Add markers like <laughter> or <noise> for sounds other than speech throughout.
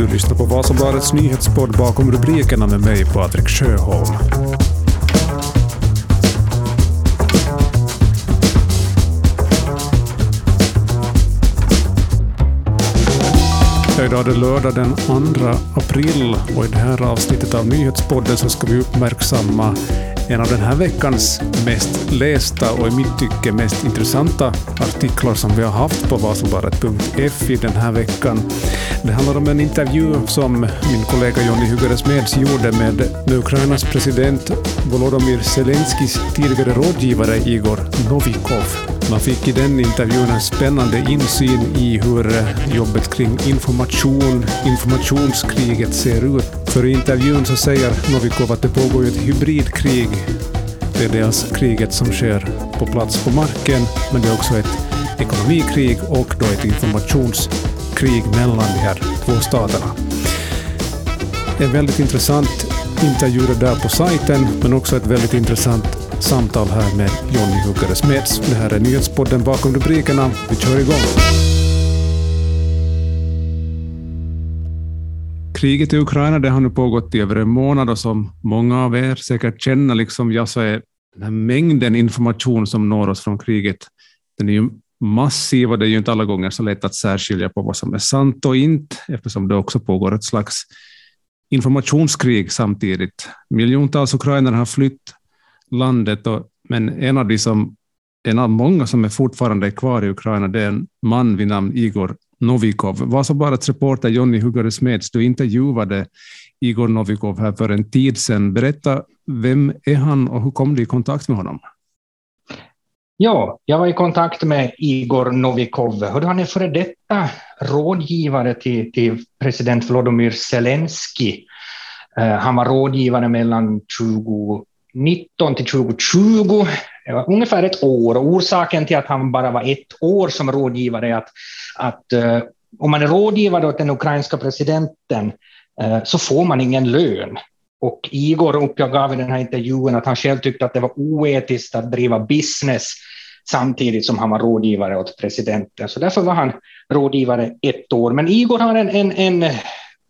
Du lyssnar på Vasabladets nyhetspodd bakom rubrikerna med mig, Patrik Sjöholm. Idag är det lördag den 2 april och i det här avsnittet av nyhetspodden så ska vi uppmärksamma en av den här veckans mest lästa och i mitt tycke mest intressanta artiklar som vi har haft på Vasabladet.fi den här veckan. Det handlar om en intervju som min kollega Jonny Hugares-Meds gjorde med, med Ukrainas president Volodymyr Zelenskyjs tidigare rådgivare Igor Novikov. Man fick i den intervjun en spännande insyn i hur jobbet kring information, informationskriget ser ut. För i intervjun så säger Novikov att det pågår ett hybridkrig. Det är dels kriget som sker på plats på marken, men det är också ett ekonomikrig och då ett informationskrig krig mellan de här två staterna. En väldigt intressant intervju där på sajten, men också ett väldigt intressant samtal här med Jonny Huggare Smeds. Det här är nyhetspodden bakom rubrikerna. Vi kör igång. Kriget i Ukraina det har nu pågått i över en månad och som många av er säkert känner, liksom jag, så är den här mängden information som når oss från kriget, den är ju massiva. det är ju inte alla gånger så lätt att särskilja på vad som är sant och inte, eftersom det också pågår ett slags informationskrig samtidigt. Miljontals ukrainare har flytt landet, och, men en av de som en av många som är fortfarande kvar i Ukraina, det är en man vid namn Igor Novikov. Vasabaradets reporter Jonny Huggare Smeds, du intervjuade Igor Novikov här för en tid sedan. Berätta, vem är han och hur kom du i kontakt med honom? Ja, jag var i kontakt med Igor Novikov. Han är före detta rådgivare till, till president Volodymyr Zelensky. Eh, han var rådgivare mellan 2019 till 2020, ungefär ett år. Orsaken till att han bara var ett år som rådgivare är att, att eh, om man är rådgivare åt den ukrainska presidenten eh, så får man ingen lön. Och Igor uppgav i den här intervjun att han själv tyckte att det var oetiskt att driva business samtidigt som han var rådgivare åt presidenten. Så därför var han rådgivare ett år. Men Igor har en, en, en,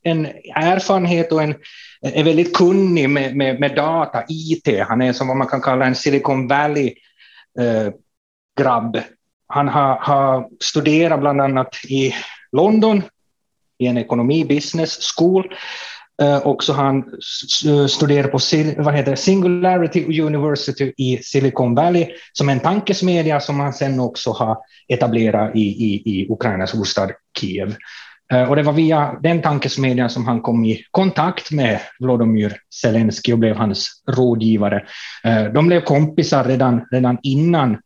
en erfarenhet och en, är väldigt kunnig med, med, med, data, IT. Han är som vad man kan kalla en Silicon Valley-grabb. Eh, han har, har studerat bland annat i London i en ekonomi business school Eh, också och så han studerar på vad heter Singularity University i Silicon Valley som är en tankesmedja som han sen också har etablerat i, i, i Ukrainas huvudstad Kiev. Eh, och det var via den tankesmedjan som han kom i kontakt med Volodymyr Zelensky och blev hans rådgivare. Eh, de blev kompisar redan, redan innan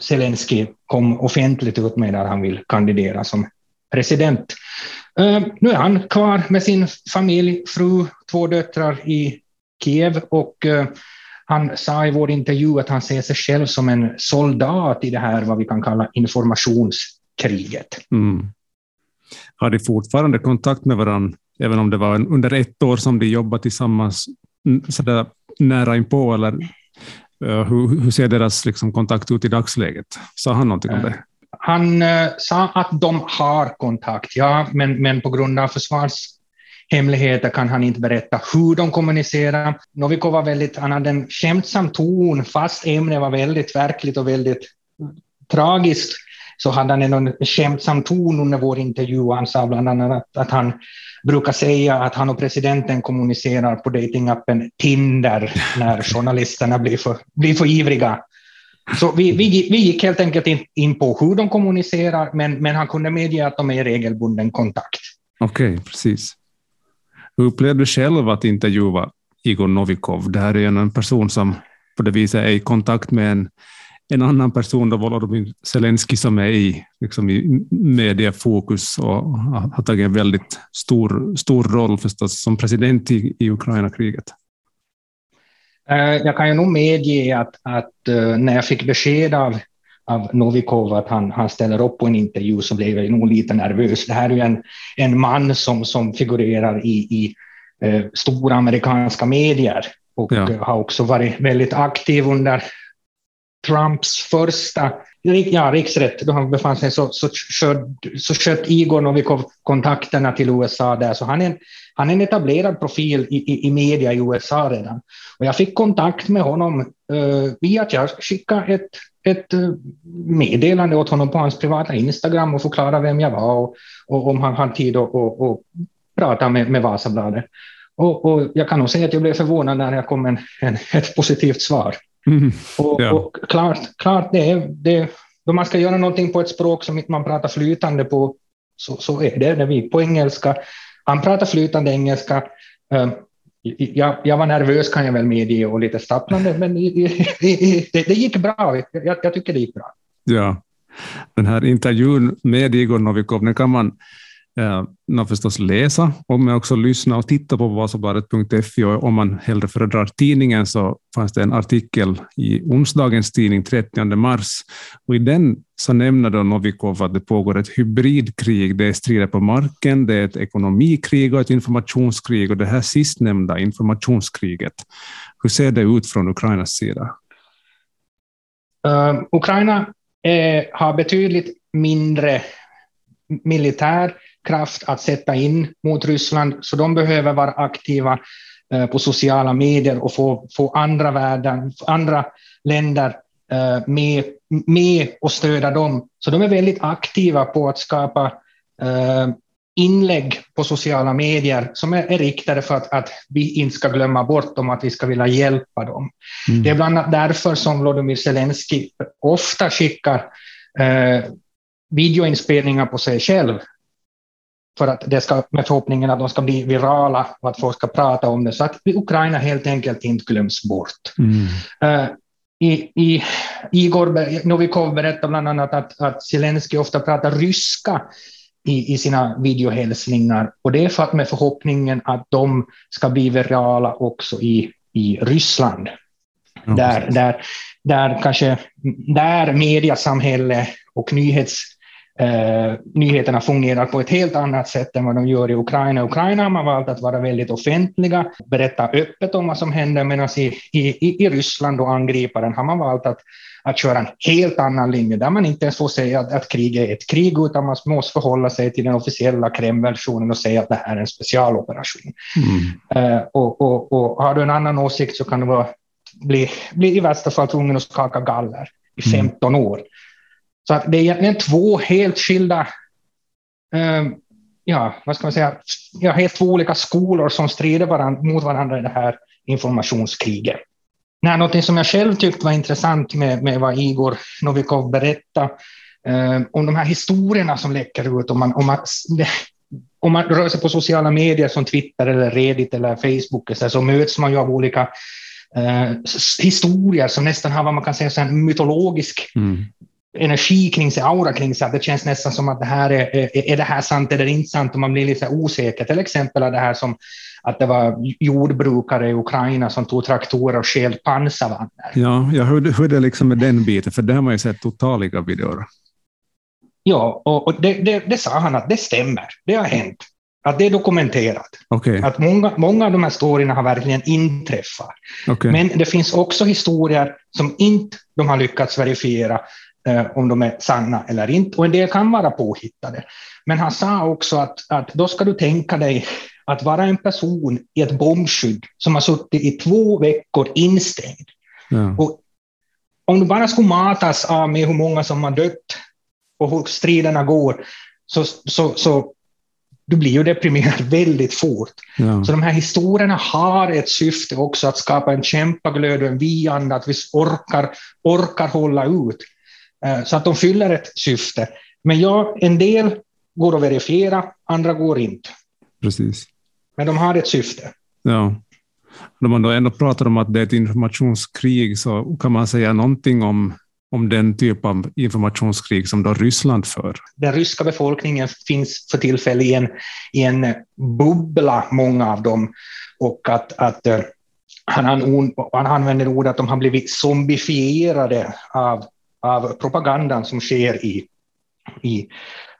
Zelensky kom offentligt ut med att han vill kandidera som president. Uh, nu är han kvar med sin familj, fru, två döttrar i Kiev och uh, han sa i vår intervju att han ser sig själv som en soldat i det här vad vi kan kalla informationskriget. Mm. Har de fortfarande kontakt med varandra, även om det var under ett år som de jobbade tillsammans så nära inpå, eller uh, hur, hur, ser deras liksom, kontakt ut i dagsläget? Sa han någonting om det? Han eh, sa att de har kontakt, ja, men, men på grund av försvarshemligheter kan han inte berätta hur de kommunicerar. Novikov var väldigt, han hade en skämtsam ton, fast ämnet var väldigt verkligt och väldigt tragiskt, så hade han en skämtsam ton under vår intervju. Han sa bland annat att, att han brukar säga att han och presidenten kommunicerar på datingappen Tinder när journalisterna blir för, blir för ivriga. Så vi, vi, vi gick helt enkelt in, in på hur de kommunicerar, men, men han kunde medge att de är i regelbunden kontakt. Okej, okay, precis. Hur upplevde du själv att intervjua Igor Novikov? Det här är en person som på det viset är i kontakt med en, en annan person, då Volodymyr Zelensky, som är i, liksom i mediefokus och har tagit en väldigt stor, stor roll förstås som president i, i Ukraina-kriget. Eh, jag kan ju nog medge att, att eh, när jag fick besked av, av Novikov att han, han ställer upp på en intervju så blev jag nog lite nervös. Det här är ju en, en man som, som figurerar i, i eh, stora amerikanska medier och ja. har också varit väldigt aktiv under Trumps första ja, riksrätt, då han befann sig så, så, så sköt Igor Novikov kontakterna till USA där, så han är en, han är en etablerad profil i, i, i media i USA redan. Och jag fick kontakt med honom uh, via att jag skickade ett, ett eh, meddelande åt honom på hans privata Instagram och förklarade vem jag var och, och om han hade tid att och, och prata med, med Vasabladet. Och, och, jag kan nog säga att jag blev förvånad när jag kom en, en ett positivt svar. Mm, och, ja. och, klart, klart det är, det, då man ska göra någonting på ett språk som inte man pratar flytande på, så, så är det, det vi på engelska. Han pratar flytande engelska. Ehm, jag, jag, var nervös kan jag väl medge och lite stapplande, <laughs> men det, det gick bra. Jag, jag, tycker det gick bra. Ja, den här intervjun med Igor Novikov, den kan man eh, förstås läsa, men också lyssna och titta på Vasabladet.fi. Och om man hellre föredrar tidningen så fanns det en artikel i onsdagens tidning 30 mars. Och I den så nämner då Novikov att det pågår ett hybridkrig. Det är strider på marken, det är ett ekonomikrig och ett informationskrig. Och det här sistnämnda informationskriget, hur ser det ut från Ukrainas sida? Uh, Ukraina eh, har betydligt mindre militär kraft att sätta in mot Ryssland, så de behöver vara aktiva eh, på sociala medier och få, få andra, världen, andra länder eh, med, med och stödja dem. Så de är väldigt aktiva på att skapa eh, inlägg på sociala medier som är, är riktade för att, att vi inte ska glömma bort dem, att vi ska vilja hjälpa dem. Mm. Det är bland annat därför som Volodymyr Zelensky ofta skickar eh, videoinspelningar på sig själv för att det ska, med förhoppningen att de ska bli virala och att folk ska prata om det, så att Ukraina helt enkelt inte glöms bort. Mm. Uh, i, i, Igor Novikov berättar bland annat att, att Zelensky ofta pratar ryska i, i sina videohälsningar, och det är för att med förhoppningen att de ska bli virala också i, i Ryssland. Ja, där, där, där kanske där mediasamhälle och nyhets eh, nyheterna fungerar på ett helt annat sätt än vad de gör i Ukraina. Ukraina har man valt att vara väldigt offentliga, berätta öppet om vad som händer, medan i, i, i Ryssland och angriparen har man valt att, att köra en helt annan linje, där man inte ens får säga att, att krig är ett krig, utan man måste förhålla sig till den officiella Kreml-versionen och säga att det här är en specialoperation. Mm. Eh, och, och, och har du en annan åsikt så kan du vara, bli, bli i värsta fall tvungen att skaka galler i 15 mm. år. Så att det är egentligen två helt skilda, eh, ja, vad ska man säga, ja, helt två olika skolor som strider varandra, mot varandra i det här informationskriget. Nej, något som jag själv tyckte var intressant med, med vad Igor Novikov berättade eh, om de här historierna som läcker ut, om man, om man, om man rör sig på sociala medier som Twitter eller Reddit eller Facebook så, så möts man ju av olika eh, historier som nästan har vad man kan säga en mytologisk mm energi kring sig, aura kring sig, att det känns nästan som att det här är, är, är det här sant eller inte sant, och man blir lite osäker. Till exempel det här som att det var jordbrukare i Ukraina som tog traktorer och skäl pansarvagnar. Ja, ja hur, hur är det liksom med den biten, för det har man ju sett totaliga videor. Ja, och, och det, det, det, sa han att det stämmer, det har hänt. Att det är dokumenterat. Okay. Att många, många av de här historierna har verkligen inträffat. Okay. Men det finns också historier som inte de har lyckats verifiera, om de är sanna eller inte. Och en del kan vara påhittade. Men han sa också att, att då ska du tänka dig att vara en person i ett bombskydd som har suttit i två veckor instängd. Ja. Och om du bara skulle matas av med hur många som har dött och hur striderna går, så, så, så du blir ju deprimerad <laughs> väldigt fort. Ja. Så de här historierna har ett syfte också, att skapa en kämpaglöd och en vi-anda, att vi orkar, orkar hålla ut. Eh, så att de fyller ett syfte. Men ja, en del går att verifiera, andra går inte. Precis. Men de har ett syfte. Ja. När man då ändå pratar om att det är ett informationskrig så kan man säga någonting om, om den typ av informationskrig som då Ryssland för. Den ryska befolkningen finns för tillfället i en, i en bubbla, många av dem. Och att, att han, han, han använder ordet att de har blivit zombifierade av av propagandan som sker i, i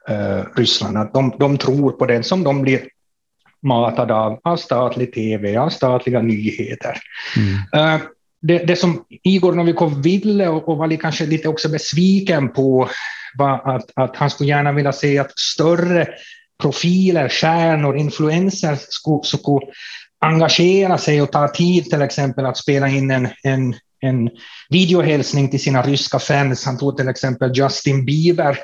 uh, Ryssland. Att de, de tror på den som de blir matade av, av statlig tv, av statliga nyheter. Mm. Uh, det, det som Igor Novikov ville och, och var kanske lite också besviken på var att, att han skulle gärna vilja se att större profiler, stjärnor, influenser skulle, skulle engagera sig och ta tid till exempel att spela in en, en, en videohälsning till sina ryska fans. Han tog till exempel Justin Bieber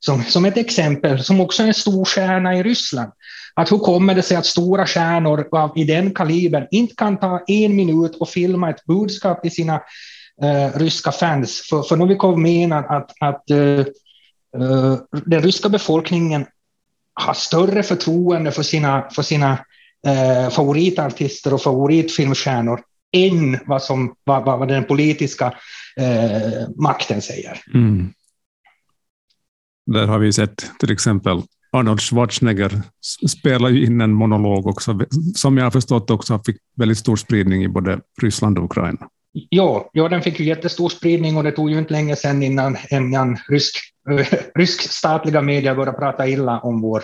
som, som ett exempel, som också är en stor stjärna i Ryssland. Att hur kommer det sig att stora stjärnor av, i den kalibern inte kan ta en minut och filma ett budskap till sina eh, ryska fans? För, för Novikov menar att, att eh, eh, den ryska befolkningen har större förtroende för sina, för sina eh, favoritartister och favoritfilmstjärnor än vad, som, vad, vad den politiska makten säger. Mm. Där har vi sett till exempel Arnold Schwarzenegger spelar ju in en monolog också, som jag har förstått också fick väldigt stor spridning i både Ryssland och Ukraina. Ja, ja, den fick ju jättestor spridning och det tog ju inte länge sedan innan, innan rysk, äh, rysk statliga media började prata illa om vår,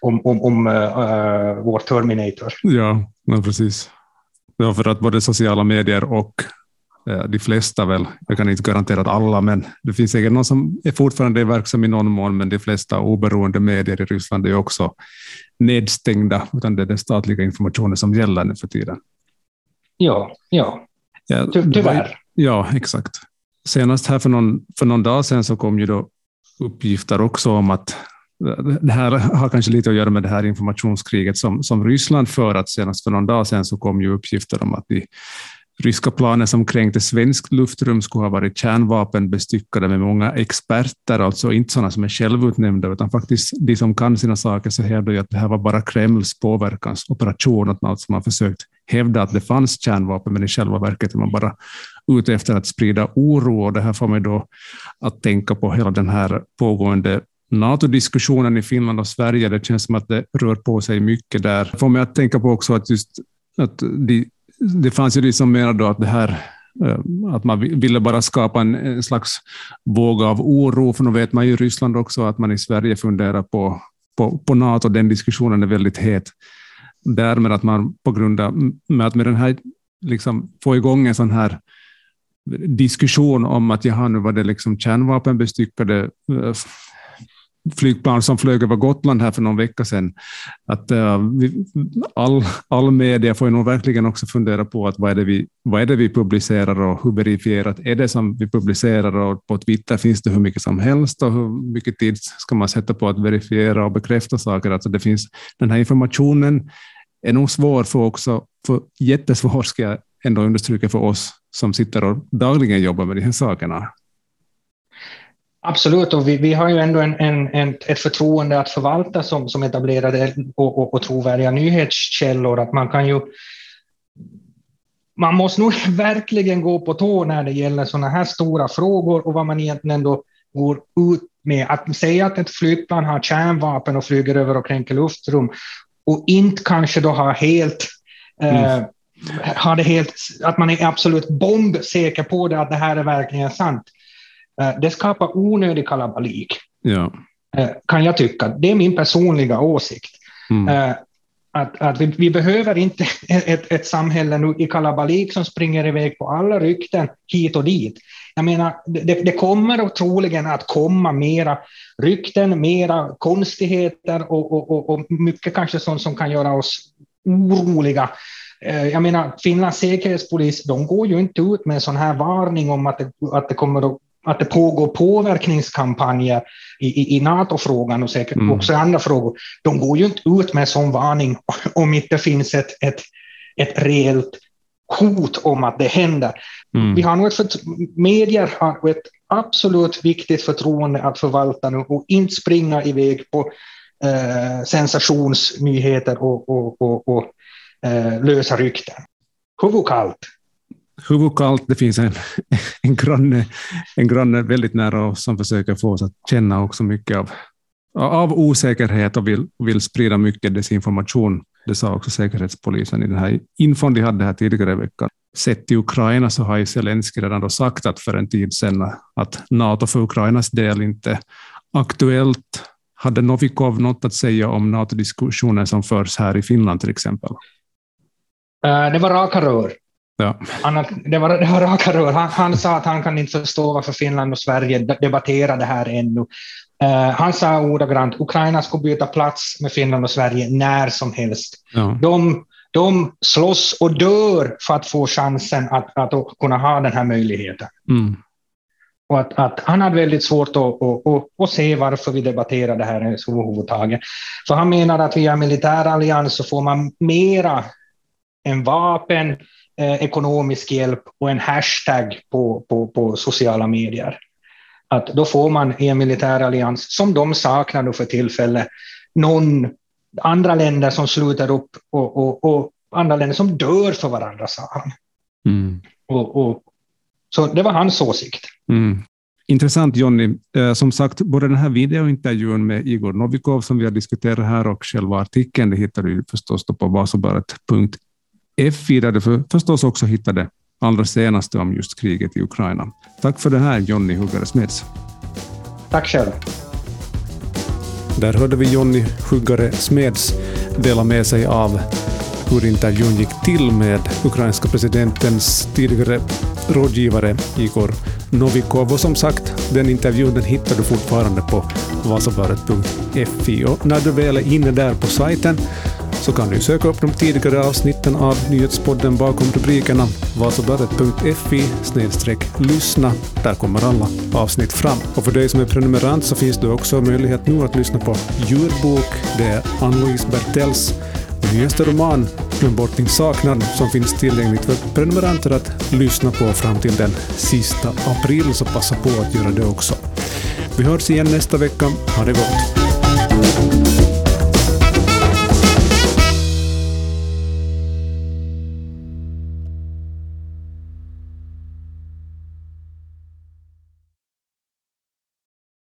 om, om, om äh, vår Terminator. Ja, ja, precis. Ja, för att både sociala medier och Eh, de flesta väl, jag kan inte garantera att alla, men det finns säkert någon som är fortfarande verksam i någon mån, men de flesta oberoende medier i Ryssland är också nedstängda, utan det är den statliga informationen som gäller nu för tiden. Ja, ja. ja tyvärr. Ja, exakt. Senast här för någon, för någon dag sedan så kom ju då uppgifter också om att det här har kanske lite att göra med det här informationskriget som, som Ryssland för, att senast för någon dag sedan så kom ju uppgifter om att de ryska planer som kränkte svenskt luftrum skulle ha varit kärnvapenbestyckade med många experter, alltså inte sådana som är självutnämnda, utan faktiskt de som kan sina saker, så hävdar ju att det här var bara Kremls påverkansoperation, att alltså man har försökt hävda att det fanns kärnvapen, men i själva verket är man bara ute efter att sprida oro, och det här får mig då att tänka på hela den här pågående NATO-diskussionen i Finland och Sverige. Det känns som att det rör på sig mycket där. Det får mig att tänka på också att just att de det fanns ju liksom de som menade att det här eh, att man ville bara skapa en, slags våg av oro, för nu vet man ju i Ryssland också att man i Sverige funderar på, på, på NATO, den diskussionen är väldigt het. Därmed att man på grund av med att med den här liksom få igång en sån här diskussion om att jaha, nu var det liksom kärnvapenbestyckade eh, flygplan som flög över Gotland här för någon vecka sedan. Att, uh, all, all media får ju nog verkligen också fundera på att vad, är det vi, vad är det vi publicerar och hur verifierat är det som vi publicerar och på Twitter finns det hur mycket som helst och hur mycket tid ska man sätta på att verifiera och bekräfta saker. Alltså det finns, den här informationen är nog svår för också, för jättesvår ska jag ändå understryka för oss som sitter och dagligen jobbar med de här sakerna. Absolut, och vi, vi har ju ändå en, en, en, ett förtroende att förvalta som, som etablerade och, och, och trovärdiga nyhetskällor. Att man kan ju man måste nog <laughs> verkligen gå på tå när det gäller sådana här stora frågor och vad man egentligen då går ut med. Att säga att ett flygplan har kärnvapen och flyger över och kränker luftrum och inte kanske då har helt mm. eh, har det helt, att man är absolut bombsäker på det, att det här är verkligen sant. Eh, det skapar onödig kalabalik, ja. Eh, kan jag tycka. Det är min personliga åsikt. Mm. Eh, att, att vi, vi, behöver inte <laughs> ett, ett samhälle nu i kalabalik som springer iväg på alla rykten hit och dit. Jag menar, det, det kommer troligen att komma mera rykten, mera konstigheter och, och, och, och mycket kanske sånt som kan göra oss oroliga. Jag menar, Finlands säkerhetspolis, de går ju inte ut med en sån här varning om att det, att det kommer att att det pågår påverkningskampanjer i, i, i NATO-frågan och säkert mm. också i andra frågor. De går ju inte ut med en sån varning <laughs> om inte finns ett, ett, ett reellt hot om att det händer. Mm. Vi har nog ett medier har ett absolut viktigt förtroende att förvalta nu och inte springa iväg på eh, sensationsnyheter och, och, och, och eh, lösa rykten. Huvudkallt huvudkallt. Det finns en, <laughs> en, granne, en granne väldigt nära oss som försöker få oss att känna också mycket av, av osäkerhet och vill, vill sprida mycket desinformation. Det sa också Säkerhetspolisen i den här infon de hade här tidigare i veckan. Sett till Ukraina så har ju Zelenskyj redan då sagt att för en tid sedan att NATO för Ukrainas del inte aktuellt. Hade Novikov något att säga om NATO-diskussionen som förs här i Finland till exempel? Eh, det var raka rör. Ja. Han, det, var, det var raka rör. Han, han, sa att han kan inte förstå varför Finland och Sverige debatterar det här ännu. Uh, han sa ordagrant Ukraina ska byta plats med Finland och Sverige när som helst. Ja. De, de slåss och dör för att få chansen att, att kunna ha den här möjligheten. Mm. Och att, att, han hade väldigt svårt att, att, att, att se varför vi debatterar det här överhuvudtaget. För han menar att via militärallians så får man mera än vapen, eh, ekonomisk hjälp och en hashtag på, på, på sociala medier. Att då får man i en militärallians, som de saknar nu för tillfället, någon andra länder som sluter upp och, och, och andra länder som dör för varandra, sa han. Mm. Och, och, så det var hans åsikt. Mm. Intressant Jonny. Eh, som sagt, både den här videointervjun med Igor Novikov som vi har diskuterat här och själva artikeln, det hittar du förstås på vasabaret.fi, där du förstås också hittar det allra senaste om just kriget i Ukraina. Tack för det här Jonny Huggare Smeds. Tack själv. Där hörde vi Jonny Huggare Smeds dela med sig av hur intervjun gick till med ukrainska presidentens tidigare rådgivare Igor Novikov. Och som sagt, den intervjun den hittar du fortfarande på vasabladet.fi. Och när du väl är inne där på sajten så kan du söka upp de tidigare avsnitten av nyhetspodden bakom rubrikerna vasabladet.fi lyssna. Där kommer alla avsnitt fram. Och för dig som är prenumerant så finns det också möjlighet nu att lyssna på Djurbok. Det är Ann-Louise Bertells nyaste roman Glöm bort din saknad som finns tillgängligt för prenumeranter att lyssna på fram till den sista april, så passa på att göra det också. Vi hörs igen nästa vecka. Ha det gott!